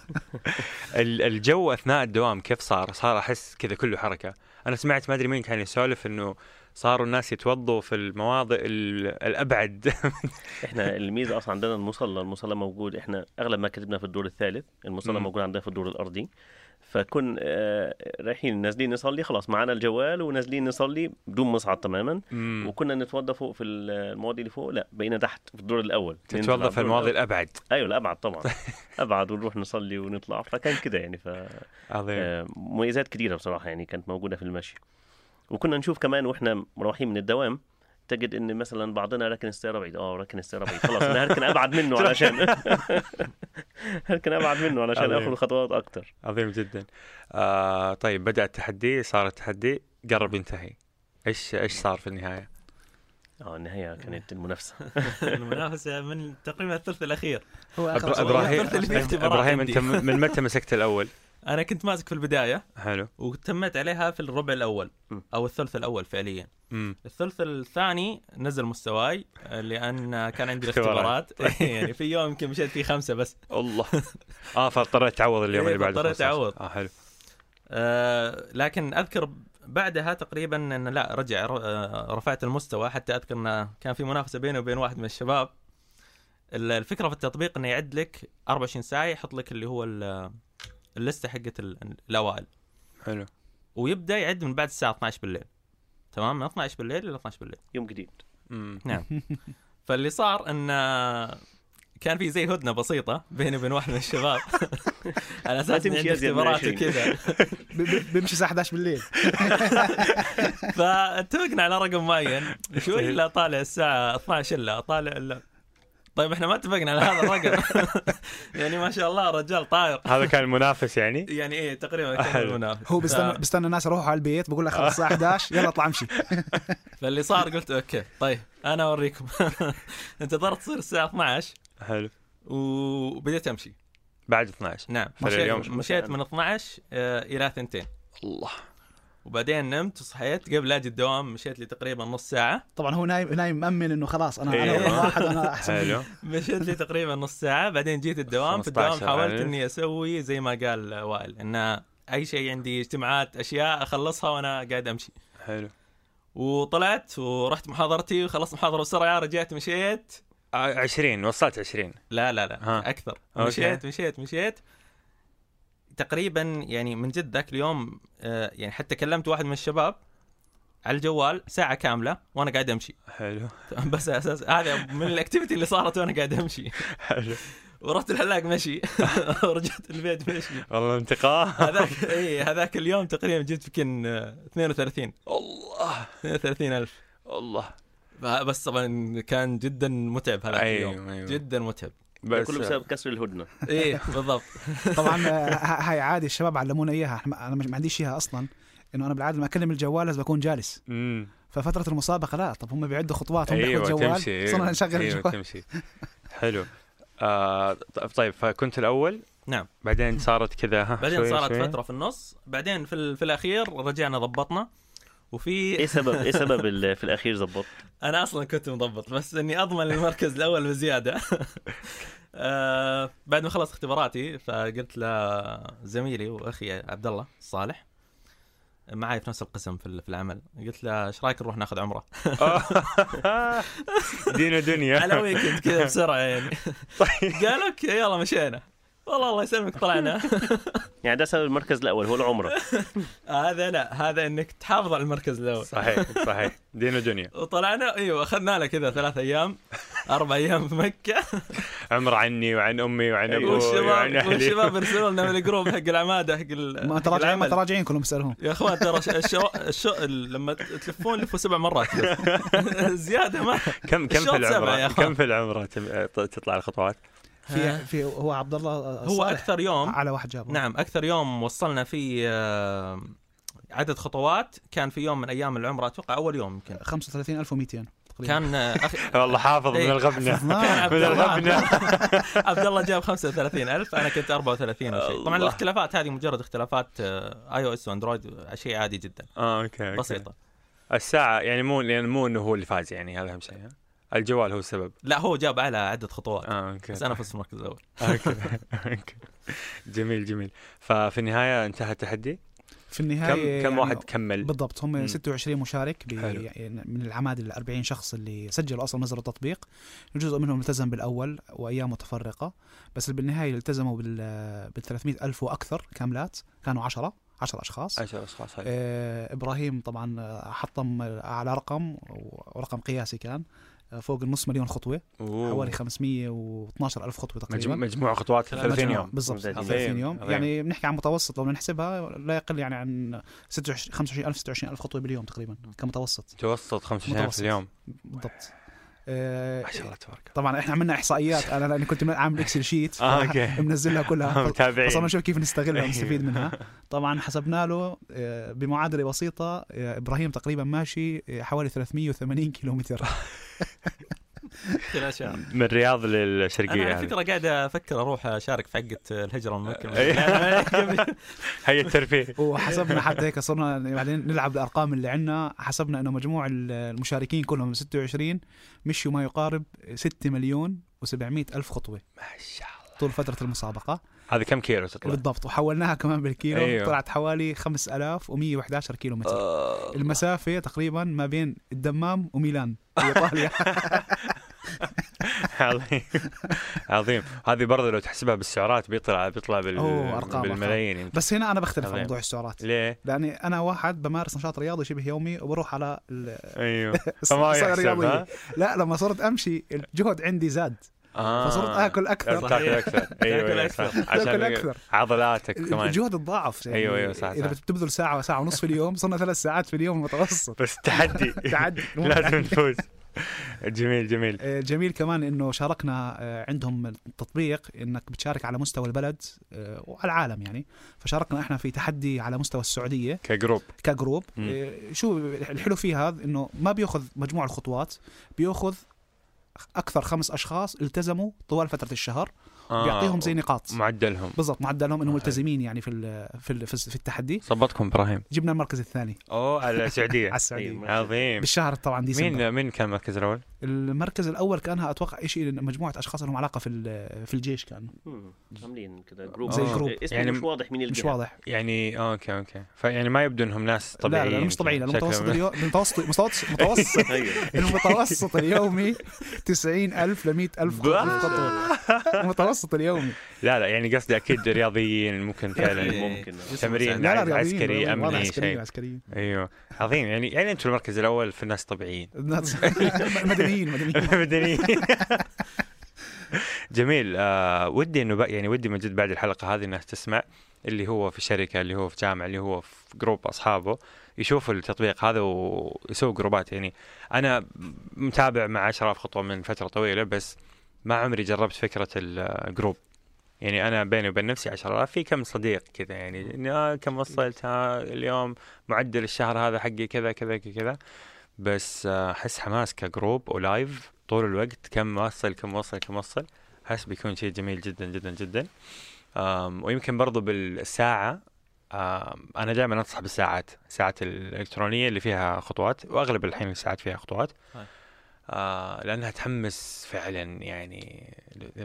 ال- الجو أثناء الدوام كيف صار؟ صار أحس كذا كله حركة، أنا سمعت ما أدري مين كان يسولف إنه صاروا الناس يتوضوا في المواضع ال- الأبعد إحنا الميزة أصلا عندنا المصلى المصلى موجود إحنا أغلب ما كتبنا في الدور الثالث المصلى. موجود عندنا في الدور الأرضي فكن آه، رايحين نازلين نصلي خلاص معنا الجوال ونازلين نصلي بدون مصعد تماما. مم. وكنا نتوضأ فوق في المواضي اللي فوق لا بقينا تحت في الدور الأول. تتوظف في الأول. الأبعد. أيوه الأبعد طبعا. أبعد ونروح نصلي ونطلع. فكان كده يعني. ف عظيم. آه، مميزات كثيره بصراحة يعني كانت موجودة في المشي. وكنا نشوف كمان وإحنا مروحين من الدوام تجد إن مثلا بعضنا راكن السيارة بعيد آه راكن السيارة بعيد خلاص أنا هركن أبعد منه علشان هركن أبعد منه علشان. آخذ خطوات أكثر عظيم جدا آه طيب بدأ التحدي صار التحدي قرب ينتهي إيش إيش صار في النهاية؟ آه النهاية كانت المنافسة المنافسة من تقريبا الثلث الأخير هو. إبراهيم إبراهيم. أنت من متى مسكت الأول؟ أنا كنت ماسك في البداية حلو. وتميت عليها في الربع الأول م. أو الثلث الأول فعليا. الثلث الثاني نزل مستواي لأن كان عندي اختبارات. الاختبارات. يعني في يوم يمكن مشيت فيه خمسة بس. الله. آه فاضطريت تعوض اليوم إيه، اللي بعده فاضطريت 15. أعوض. آه حلو. آه لكن أذكر بعدها تقريبا إن لا رجع آه، رفعت المستوى. حتى أذكر إن كان في منافسة بيني وبين واحد من الشباب. ال- الفكرة في التطبيق إنه يعد لك 24 ساعة يحط لك اللي هو اللستة حقت ال- الأوائل. حلو. ويبدأ يعد من بعد الساعة 12 بالليل. تمام؟ من 12 بالليل إلى 12 بالليل. يوم جديد. نعم. فاللي صار إن كان في زي هدنة بسيطة بيني وبين واحد من الشباب. على أساس تمشي اني عندي اختبارات 20. وكذا. بيمشي الساعة 11 بالليل. فاتفقنا على رقم معين. شوي لا طالع الساعة 12 إلا طالع إلا. طيب إحنا ما اتفقنا على هذا الرقم. يعني ما شاء الله رجال طاير. هذا كان المنافس يعني؟ يعني إيه تقريبا كان حلو. المنافس. هو بيستنى ف- بيستنى الناس يروحوا على البيت بقول لك خلص الساعة 11 يلا اطلع امشي. فاللي صار قلت okay طيب أنا أوريكم. انتظرت تصير الساعة 12 حلو. وبديت أمشي. بعد 12 نعم. مشيت, مشيت من 12 آه، إلى ثنتين. الله. وبعدين نمت وصحيت قبل أجي الدوام مشيت لي تقريبا نص ساعة. طبعا هو نايم نايم مأمن إنه خلاص أنا إيه. أنا أول واحد أنا أحسن. حلو. مشيت لي تقريبا نص ساعة بعدين جيت الدوام في 15 الدوام حاولت. إني أسوي زي ما قال وائل إن أي شيء عندي اجتماعات أشياء أخلصها وأنا قاعد أمشي. حلو. وطلعت ورحت محاضرتي وخلصت محاضرة بسرعة رجعت مشيت. آه، 20 وصلت 20 لا لا لا ها. أكثر. مشيت مشيت مشيت. تقريبا يعني من جد ذاك اليوم آه، يعني حتى كلمت واحد من الشباب على الجوال ساعة كاملة وأنا قاعد أمشي. حلو. بس أساس هذا من الأكتيفيتي اللي صارت وأنا قاعد أمشي. حلو. ورحت الحلاق مشي. ورجعت البيت مشي. والله انتقام. هذاك إي هذاك اليوم تقريبا جبت يمكن آه، 32 الله. 32 ألف. الله. بس طبعا كان جدا متعب هذاك اليوم. أيوه أيوه. جدا متعب. بس كله بسبب كسر الهدنة. إيه بالضبط. طبعا آه، هاي عادي الشباب علمونا إياها. أنا مش- ما عنديش إياها أصلا. إنه أنا بالعادة لما أكلم الجوال لازم اكون جالس. امم ففترة المسابقة لا طب هم بيعدوا خطوات هم بياخذوا الجوال تمشي. صرنا أيوه, نشغل أيوة الجوال. تمشي. حلو. آه طيب فكنت الأول؟ نعم. بعدين صارت كذا ها بعدين صارت شوي. فترة في النص. بعدين في, ال- في الأخير رجعنا ضبطنا. وفي إيه سبب إيه سبب في الأخير زبط؟ أنا أصلا كنت مضبط بس إني أضمن المركز الأول بزيادة. آه بعد ما خلصت اختباراتي فقلت لزميلي وأخي عبد الله الصالح معي في نفس القسم في ال- في العمل. قلت له إيش رأيك نروح ناخذ عمرة؟ دينا دنيا. على weekend كذا بسرعة يعني. طيب. قال okay يلا مشينا. والله الله يسلمك طلعنا. يعني ده سبب المركز الأول هو العمرة. هذا لا هذا إنك تحافظ على المركز الأول. صحيح صحيح. دينا دنيا وطلعنا أيوه أخذنا له كذا ثلاث أيام أربع أيام في مكة. عمر عني وعن أمي وعن أبوي وعن والشباب أهلي. والشباب يرسلوا لنا من ال group حق العمادة حق ال- ما تراجعين ما. تراجعين كلهم بيسالهم يا أخوان ترى الشو... الشو... لما تلفون لفوا سبع مرات. زيادة ما كم كم في العمرة. كم في العمرة تطلع الخطوات؟ في في هو عبد الله هو صالح أكثر يوم على واحد جابه. نعم أكثر يوم وصلنا فيه آه، عدد خطوات. كان في يوم من أيام العمرة أتوقع أول يوم يمكن. 35200 تقريبا. كان آه، أخي والله حافظ من إيه. الغبنة. من الله. الغبنة. عبد الله جاب 35000 أنا كنت 34 أو شيء طبعا. الاختلافات هذه مجرد اختلافات iOS وأندرويد شيء عادي جدا. آه okay okay. بسيطة. الساعة يعني مو يعني مو إنه هو اللي فاز يعني هذا أهم شيء؟ الجوال هو السبب. لا هو جاب اعلى عدد خطوات. آه okay. بس أنا فزت في المركز الأول. okay. okay. جميل جميل. ففي النهاية انتهى التحدي؟ في النهاية كم كم يعني واحد كمل؟ بالضبط هم مم. 26 مشارك. يعني من العماد ال 40 شخص اللي سجلوا أصلا نزلوا التطبيق. جزء منهم التزم بالأول وأيام متفرقة. بس بالنهاية التزموا بال بال 300 ألف وأكثر كاملات. كانوا 10 10 أشخاص. 10 أشخاص. آه إبراهيم طبعا آه، حطم على رقم ورقم قياسي كان. آه، فوق النص مليون خطوة أوه. حوالي 512 ألف خطوة تقريبا مجموع خطوات في 30 مجموع. يوم بالضبط ممتاز. 30 يوم عظيم. يعني بنحكي عن متوسط لو نحسبها لا يقل يعني عن 26 25000 26000 خطوة باليوم تقريبا كمتوسط متوسط 25 في. اليوم بالضبط ما شاء الله تبارك طبعا إحنا عملنا إحصائيات. أنا لأني كنت عامل Excel sheet آه، okay. منزلها كلها. متابعين. فصرنا نشوف كيف نستغلها ونستفيد منها. طبعا حسبنا له آه، بمعادلة بسيطة آه، إبراهيم تقريبا ماشي آه، حوالي 380 كيلومتر. من الرياض أنا للشرقيه على هذه. فكرة قاعد أفكر أروح أشارك في حقة الهجرة من مكه أي. هي الترفيه. وحسبنا حتى هيك صرنا بعدين نلعب بالارقام اللي عندنا. حسبنا إنه مجموع المشاركين كلهم من 26 مشوا ما يقارب 6 مليون و700 ألف خطوة. ما شاء الله. طول فترة المسابقة. هذا كم كيلو تطلع؟ بالضبط وحولناها كمان بالكيلو أيوه. طلعت حوالي 5111 كيلو متر آه. المسافة تقريبا ما بين الدمام وميلان في إيطاليا عظيم عظيم هذه برضه لو تحسبها بالسعرات بيطلع بيطلع بال... أوه، أرقام، بالملايين يمكن. بس هنا أنا بختلف عن. موضوع السعرات ليه؟ لأني أنا واحد بمارس نشاط رياضي شبه يومي وبروح على ال- أيوه فما. ها؟ لا لما صرت أمشي الجهد عندي زاد آه. فصرت آكل أكثر. تاكل أكثر. أيوه تاكل أيوه أكثر. صح. عشان أكثر. عضلاتك كمان. الجهد تضاعف يعني أيوة، أيوة، صح، إذا. بتبذل ساعة ساعة ونص في اليوم صرنا ثلاث ساعات في اليوم متوسط. بس تحدي تعدي. لازم نفوز جميل جميل. آه، جميل كمان إنه شاركنا آه، عندهم تطبيق إنك بتشارك على مستوى البلد آه، وعلى العالم يعني. فشاركنا إحنا في تحدي على مستوى السعودية. ك group. ك group. شو الحلو فيه هذا إنه ما بيأخذ مجموع الخطوات بيأخذ أكثر خمس أشخاص التزموا طوال فترة الشهر آه. بيعطيهم زي نقاط. معدلهم. بالضبط معدلهم إنهم آه، ملتزمين يعني في ال في ال في التحدي. ظبطكم إبراهيم. جبنا المركز الثاني. أوه على السعودية. على السعودية. أيوة. عظيم. بالشهر طبعا ديسمبر. مين مين كان المركز الأول؟ المركز الأول كانها أتوقع شيء مجموعة أشخاص لهم علاقة في ال- في الجيش كان مم. عاملين كذا جروب زي جروب. اسمه يعني مش واضح مين مش. واضح. يعني okay okay. فيعني ما يبدو إنهم ناس طبيعيين لا لا مش طبيعيين. المتوسط اليوم المتوسط متوسط متوسط. أيوه. المتوسط اليومي 90000 ل 100000 خطوه المتوسط اليومي لا لا يعني قصدي أكيد رياضيين ممكن فعلا إيه. ممكن. تمرين لا لا عسكري، والله شيء. عسكريين عسكريين. أيوه. عظيم يعني يعني أنتم المركز الأول في الناس طبيعيين. مدنيين مدنيين. مدنيين. جميل. آه ودي إنه يعني ودي من جد بعد الحلقة هذه الناس تسمع اللي هو في شركة اللي هو في جامعة اللي هو في group أصحابه يشوفوا التطبيق هذا ويسووا جروبات. يعني أنا متابع مع 10000 خطوة من فترة طويلة بس ما عمري جربت فكرة ال group يعني أنا بيني وبين نفسي 10000 في كم صديق كذا يعني آه كم وصلت اليوم معدل الشهر هذا حقي كذا كذا كذا بس آه، أحس حماس ك group و live طول الوقت كم وصل كم وصل كم وصل. أحس بيكون شيء جميل جدا جدا جدا. ويمكن برضو بالساعة آم، أنا دائما أنصح بالساعات الساعات الإلكترونية اللي فيها خطوات وأغلب الحين الساعات فيها خطوات. هاي. آه لأنها تحمس فعلا يعني.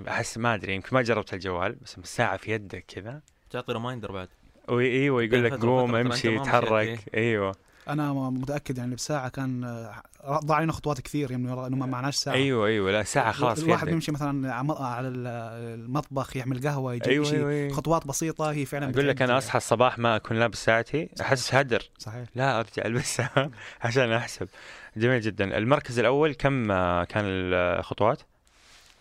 أحس ما أدري يمكن ما جربت الجوال بس الساعة في يدك كذا. تعطي ريمايندر بعد. وإيوه يقول لك قوم امشي تحرك مشيت، إيوه. أنا متأكد يعني بساعة كان آه، ضاع علينا خطوات كثير يعني إنه ما معناش ساعة. أيوه أيوه لا ساعة خلاص الواحد بيمشي مثلا على ال- المطبخ يعمل قهوة يجيب أيوه شيء أيوه, أيوة. خطوات بسيطة هي فعلا أقول لك أنا أصحى الصباح ما أكون لابس ساعتي أحس هدر. صحيح. لا أرجع البسها عشان أحسب. جميل جدا. المركز الأول كم آه، كان الخطوات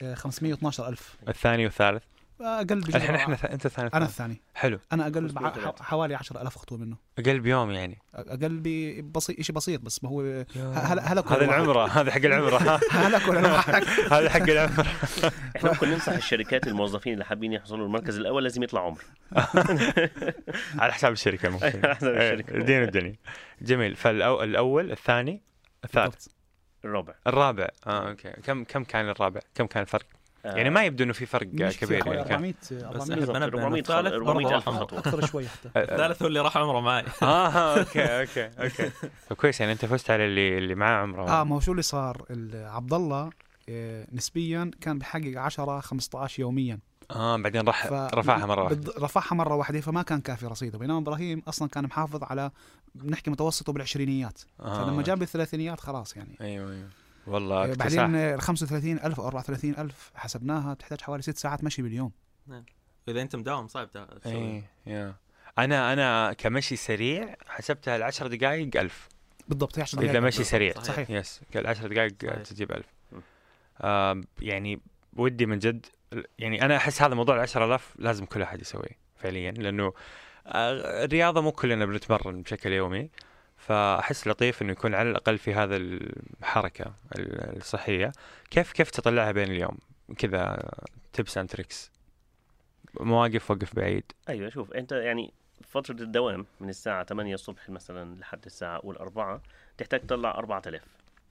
آه، 512000 الثاني والثالث. أقل بجزء الحين إحنا ث... أنت الثاني أنا. الثاني. حلو. أنا أقل بع-. حوالي 10000 خطوه منه. أقل بيوم يعني. أقل بسيط شيء بسيط بس ما هو هلا هلا هذا العمرة هذا حق العمرة. هلا كل الواحد هذا حق العمرة. إحنا ممكن ننصح الشركات الموظفين اللي حابين يحصلوا المركز الأول لازم يطلع عمرة. على حساب الشركة ممكن. على حساب إيه، الشركة. الدين الدنيا جميل. فالاول الثاني الثالث. الرابع. الرابع. آه أوكي. كم كم كان الرابع؟ كم كان الفرق؟ يعني ما يبدو إنه في فرق كبير يعني كان. 400 بس 400 إحنا بنبه 400 الثالث 400 برضه ألف راح عمرة. خطوة. أكثر شوي حتى. الثالث هو اللي راح عمرة معي. آه okay okay okay. كويس يعني أنت فزت على اللي اللي معاه عمره. آه ما هو شو اللي صار؟ عبد الله آه، نسبيا كان بحقق 10 15 يوميا. آه بعدين راح ف- رفعها مرة واحدة. رفعها مرة واحدة فما كان كافي رصيده. بينما إبراهيم أصلا كان محافظ على بنحكي متوسطه بالعشرينيات. آه. فلما جاب الثلاثينيات خلاص يعني. أيوه أيوه. والله آه، اكتساح بعدين ال 35000 أو 34000 حسبناها بتحتاج حوالي ست ساعات مشي باليوم. إذا أنت مداوم صعب تسوي. إيه أنا أنا كمشي سريع حسبتها العشر دقائق ألف. بالضبط هي 10 إذا دقائق مشي سريع. صحيح. صحيح. يس العشر دقائق صحيح. تجيب ألف. م. آه يعني ودي من جد يعني أنا أحس هذا موضوع العشر آلاف لازم كل أحد يسويه فعليا لأنه آه، الرياضة مو كلنا بنتمرن بشكل يومي. فأحس لطيف إنه يكون على الأقل في هذا الحركة ال- الصحية. كيف كيف تطلعها بين اليوم؟ كذا tips and tricks مواقف وقف بعيد. أيوه شوف أنت يعني فترة الدوام من الساعة 8 الصبح مثلا لحد الساعة أول أربعة تحتاج تطلع 4000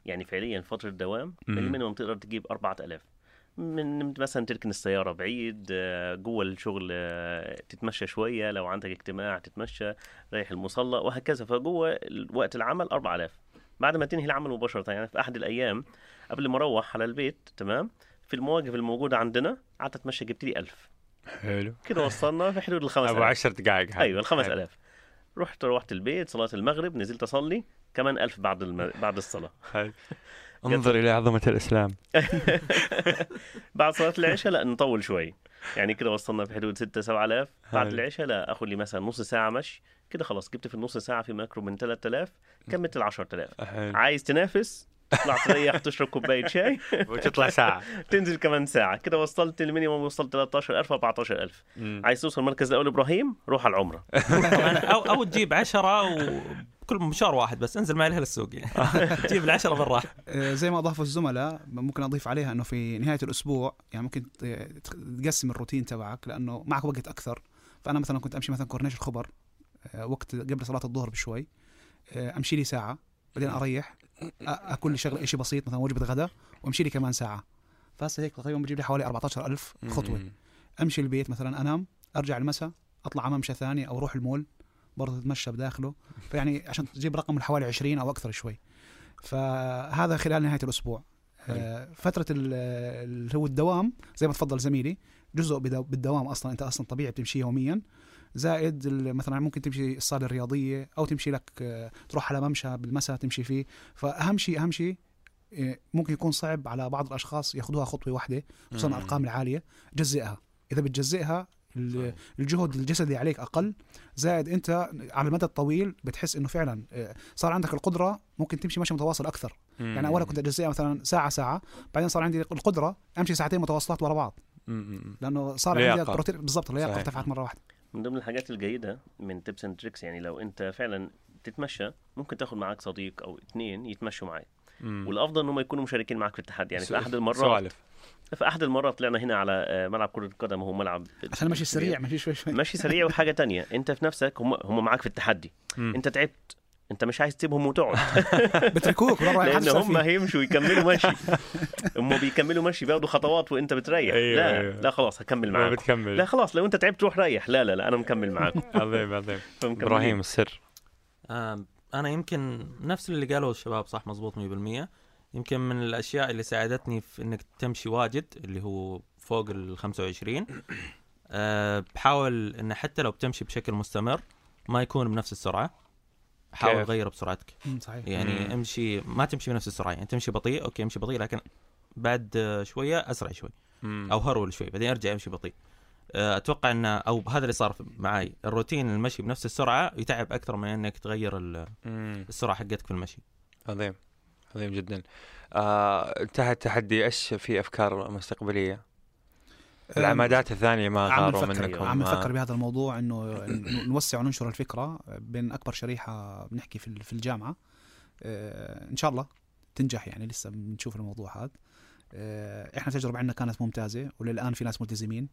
يعني فعليا فترة الدوام مم. ال minimum تقدر تجيب 4000 من مثلا تركن السيارة بعيد آه، جوة الشغل آه، تتمشى شوية لو عندك اجتماع تتمشى رايح المصلى وهكذا. فجوة وقت العمل 4000 بعد ما تنهي العمل مباشرة يعني في أحد الأيام قبل ما أروح على البيت تمام في المواقف الموجودة عندنا قعدت أتمشى جبت لي 1000 حلو. كده وصلنا في حدود الخمس أبو عشر دقائق هذا. أيوه حلو. ألاف. رحت روحت البيت صلاة المغرب نزلت أصلي كمان ألف بعد الم... بعد الصلاة. حلو. انظر إلى عظمة الإسلام. بعد صلاة العشاء لا نطول شوي. يعني كده وصلنا في حدود 6 7000 بعد. العشاء لا أخذ لي مثلا نص ساعة مشي. كده خلاص جبت في النص ساعة في ماكرو من 3000 كملت ال 10000 حلو. عايز تنافس؟ تطلع تريح تشرب كوباية شاي. وتطلع ساعة. تنزل كمان ساعة. كده وصلت المينيموم وصلت 13000 14000 مم. عايز توصل المركز الأول إبراهيم روح على العمرة. أو أو تجيب عشرة وكل مشوار واحد بس. انزل معي للسوق يعني تجيب العشرة بالراحة. آه، زي ما اضافوا الزملاء ممكن أضيف عليها إنه في نهاية الأسبوع يعني ممكن تقسم الروتين تبعك لأنه معك وقت أكثر. فأنا مثلا كنت أمشي مثلا كورنيش الخبر آه، وقت قبل صلاة الظهر بشوي آه، أمشي لي ساعة بعدين أريح. أكل لي شغله شيء بسيط مثلا وجبة غداء وأمشي لي كمان ساعة. فهسه هيك تقريبا بجيب لي حوالي 14000 خطوة. أمشي البيت مثلا أنام أرجع المساء أطلع على ممشى ثاني أو أروح المول برضه تتمشى بداخله. فيعني عشان تجيب رقم من حوالي 20 أو أكثر شوي. فهذا خلال نهاية الأسبوع. آه، فترة ال- اللي هو الدوام زي ما تفضل زميلي جزء بالدوام أصلا أنت أصلا طبيعي بتمشي يوميا. زائد مثلا ممكن تمشي الصالة الرياضية أو تمشي لك آه، تروح على ممشى بالمساء تمشي فيه. فأهم شيء أهم شيء آه، ممكن يكون صعب على بعض الأشخاص يأخذوها خطوة واحدة خصوصا مم. الأرقام العالية. جزئها. إذا بتجزئها ال- الجهد الجسدي عليك أقل. زائد أنت على المدى الطويل بتحس إنه فعلا آه، صار عندك القدرة ممكن تمشي مشي متواصل أكثر. يعني اولا كنت أجزئها مثلا ساعة ساعة بعدين صار عندي القدرة أمشي ساعتين متواصلات ورا بعض. مم. لأنه صار لياقة. عندي بالضبط اللياقه. ارتفعت مرة واحدة. من ضمن الحاجات الجيدة من tips and tricks يعني لو أنت فعلا تتمشى ممكن تاخد معاك صديق أو اثنين يتمشوا معاك. والأفضل إنهم يكونوا مشاركين معك في التحدي يعني في أحد المرات سوالف. في أحد المرات طلعنا هنا على آه، ملعب كرة القدم وهو ملعب عشان مشي سريع مشي شوي شوي. مشي سريع وحاجة تانية. أنت في نفسك هم هم معاك في التحدي. أنت تعبت. انت مش عايز تسيبهم وتقعد. بتركوك لأن هم. هيمشوا يكملوا مشي. هم بيكملوا مشي بياخدوا خطوات وانت بتريح. أيوة، لا أيوة. لا خلاص هكمل معاك بتكمل. لا خلاص لو انت تعبت روح ريح. لا لا لا أنا مكمل معاكم. عظيم عظيم. إبراهيم السر. آه، أنا يمكن نفس اللي قالوا الشباب صح مزبوط 100% يمكن من الأشياء اللي ساعدتني في إنك تمشي واجد اللي هو فوق ال 25 أه بحاول إن حتى لو بتمشي بشكل مستمر ما يكون بنفس السرعة. حاول كيف؟ غير بسرعتك صحيح يعني مم. امشي ما تمشي بنفس السرعة يعني تمشي بطيء أوكي امشي بطيء لكن بعد شوية أسرع شوي مم. أو هرول شوي بعدين أرجع أمشي بطيء آه، أتوقع إن أو هذا اللي صار معي الروتين المشي بنفس السرعة يتعب أكثر من إنك تغير. السرعة حقتك في المشي عظيم عظيم جدا آه انتهى التحدي إيش في أفكار مستقبلية العمادات الثانية ما عم غاروا نفكر منكم عم نفكر بهذا الموضوع إنه نوسع وننشر الفكرة بين أكبر شريحة بنحكي في في الجامعة. آه، إن شاء الله تنجح يعني لسه بنشوف الموضوع هذا. آه، إحنا التجربه عندنا كانت ممتازة وللآن في ناس ملتزمين.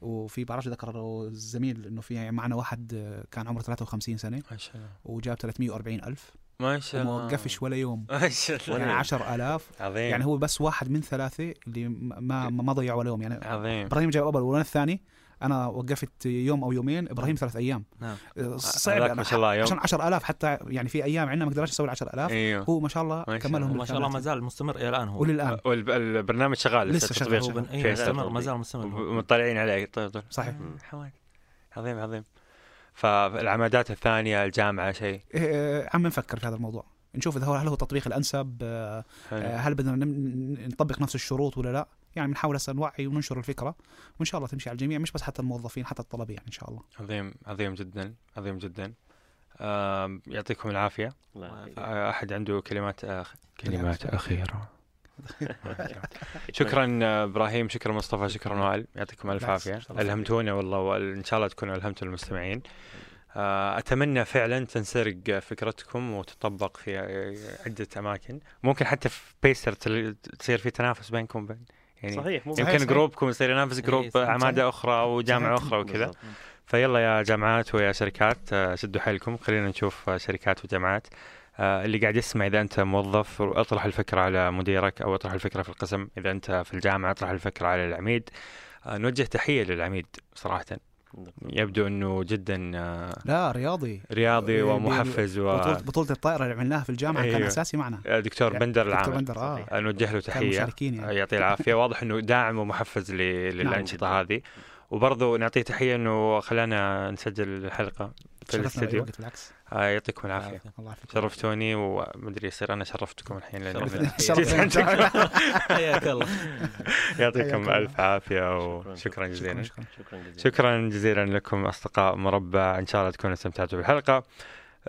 وفي بعرفش ذكر الزميل إنه في معنا واحد كان عمره 53 سنة. ما شاء الله. وجاب 340 ألف. ما شاء الله. وما وقفش ولا يوم. ما شاء الله. يعني 10000 عظيم. يعني هو بس واحد من ثلاثة اللي ما ما ما ضيع ولا يوم. يعني عظيم. إبراهيم جاب أول وأنا الثاني أنا وقفت يوم أو يومين إبراهيم ثلاث أيام. نعم. صعب. ما شاء الله يوم. عشان 10000 حتى يعني في أيام عندنا ما قدرناش نسوي 10000 إيوه. هو ما شاء الله ما شاء كملهم وما شاء الله ما زال مستمر إلى الآن هو. وللان والبرنامج شغال. لسه شغال. مستمر ما زال مستمر هو. ومطلعين عليه. طيب طيب. صحيح. عظيم عظيم. فالعمادات الثانية الجامعة شيء. إيه، عم نفكر في هذا الموضوع. نشوف إذا هو هل هو التطبيق الأنسب آه، حلو. آه، هل بدنا نطبق نفس الشروط ولا لا؟ يعني بنحاول هسه نوعي وننشر الفكرة وإن شاء الله تمشي على الجميع مش بس حتى الموظفين حتى الطلبة يعني إن شاء الله. عظيم عظيم جدا عظيم جدا. يعطيكم العافية. آه، أحد عنده كلمات أخ... كلمات أخيرة. شكرا إبراهيم شكرا مصطفى شكرا وائل يعطيكم ألف عافية. ألهمتونا والله وإن شاء الله تكونوا ألهمتوا المستمعين آه، أتمنى فعلا تنسرق فكرتكم وتطبق في عدة أماكن ممكن حتى في بيستر تل- تصير في تنافس بينكم وبين يعني صحيح مو يمكن صحيح. group كم يصير ينافس إيه، group صحيح. عمادة أخرى أو جامعة صحيح. أخرى وكذا. فيلا يا جامعات ويا شركات آه، شدوا حيلكم خلينا نشوف آه، شركات وجامعات اللي قاعد يسمع إذا أنت موظف اطرح الفكرة على مديرك أو أطرح الفكرة في القسم. إذا أنت في الجامعة أطرح الفكرة على العميد. آه، نوجه تحية للعميد صراحة. يبدو إنه جدا آه، لا رياضي. رياضي إيه، ومحفز ودكتور بطولة الطائرة اللي عملناها في الجامعة كان أيوه. أساسي معنا. بندر دكتور العامل بندر آه. صحيح. آه، نوجه له تحية. آه، يعني. يعطيه العافية. واضح إنه داعم ومحفز ل- للأنشطة. هذه. وبرضه نعطيه تحية إنه خلانا نسجل الحلقة. في الاستديو. بالعكس. آه يعطيكم العافية. الله يعافيك. شرفتوني ومدري يصير أنا شرفتكم الحين لأن. جيت عندكم. حياك الله. يعطيكم. ألف عافية شكراً. وشكرا جزيلا. شكرا جزيلا. لكم أصدقاء مربع. إن شاء الله تكونوا استمتعتوا بالحلقة.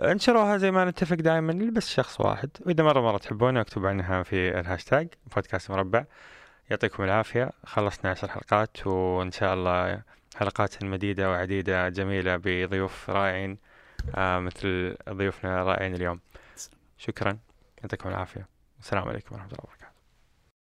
انشروها زي ما نتفق دائما بس شخص واحد. وإذا مرة مرة تحبونه اكتبوا عنها في الهاشتاج بودكاست مربع. يعطيكم العافية. خلصنا عشر حلقات وإن شاء الله حلقات مديده وعديدة جميلة بضيوف رائعين آه مثل ضيوفنا الرائعين اليوم. شكرا. يعطيكم العافية. السلام عليكم ورحمة الله وبركاته.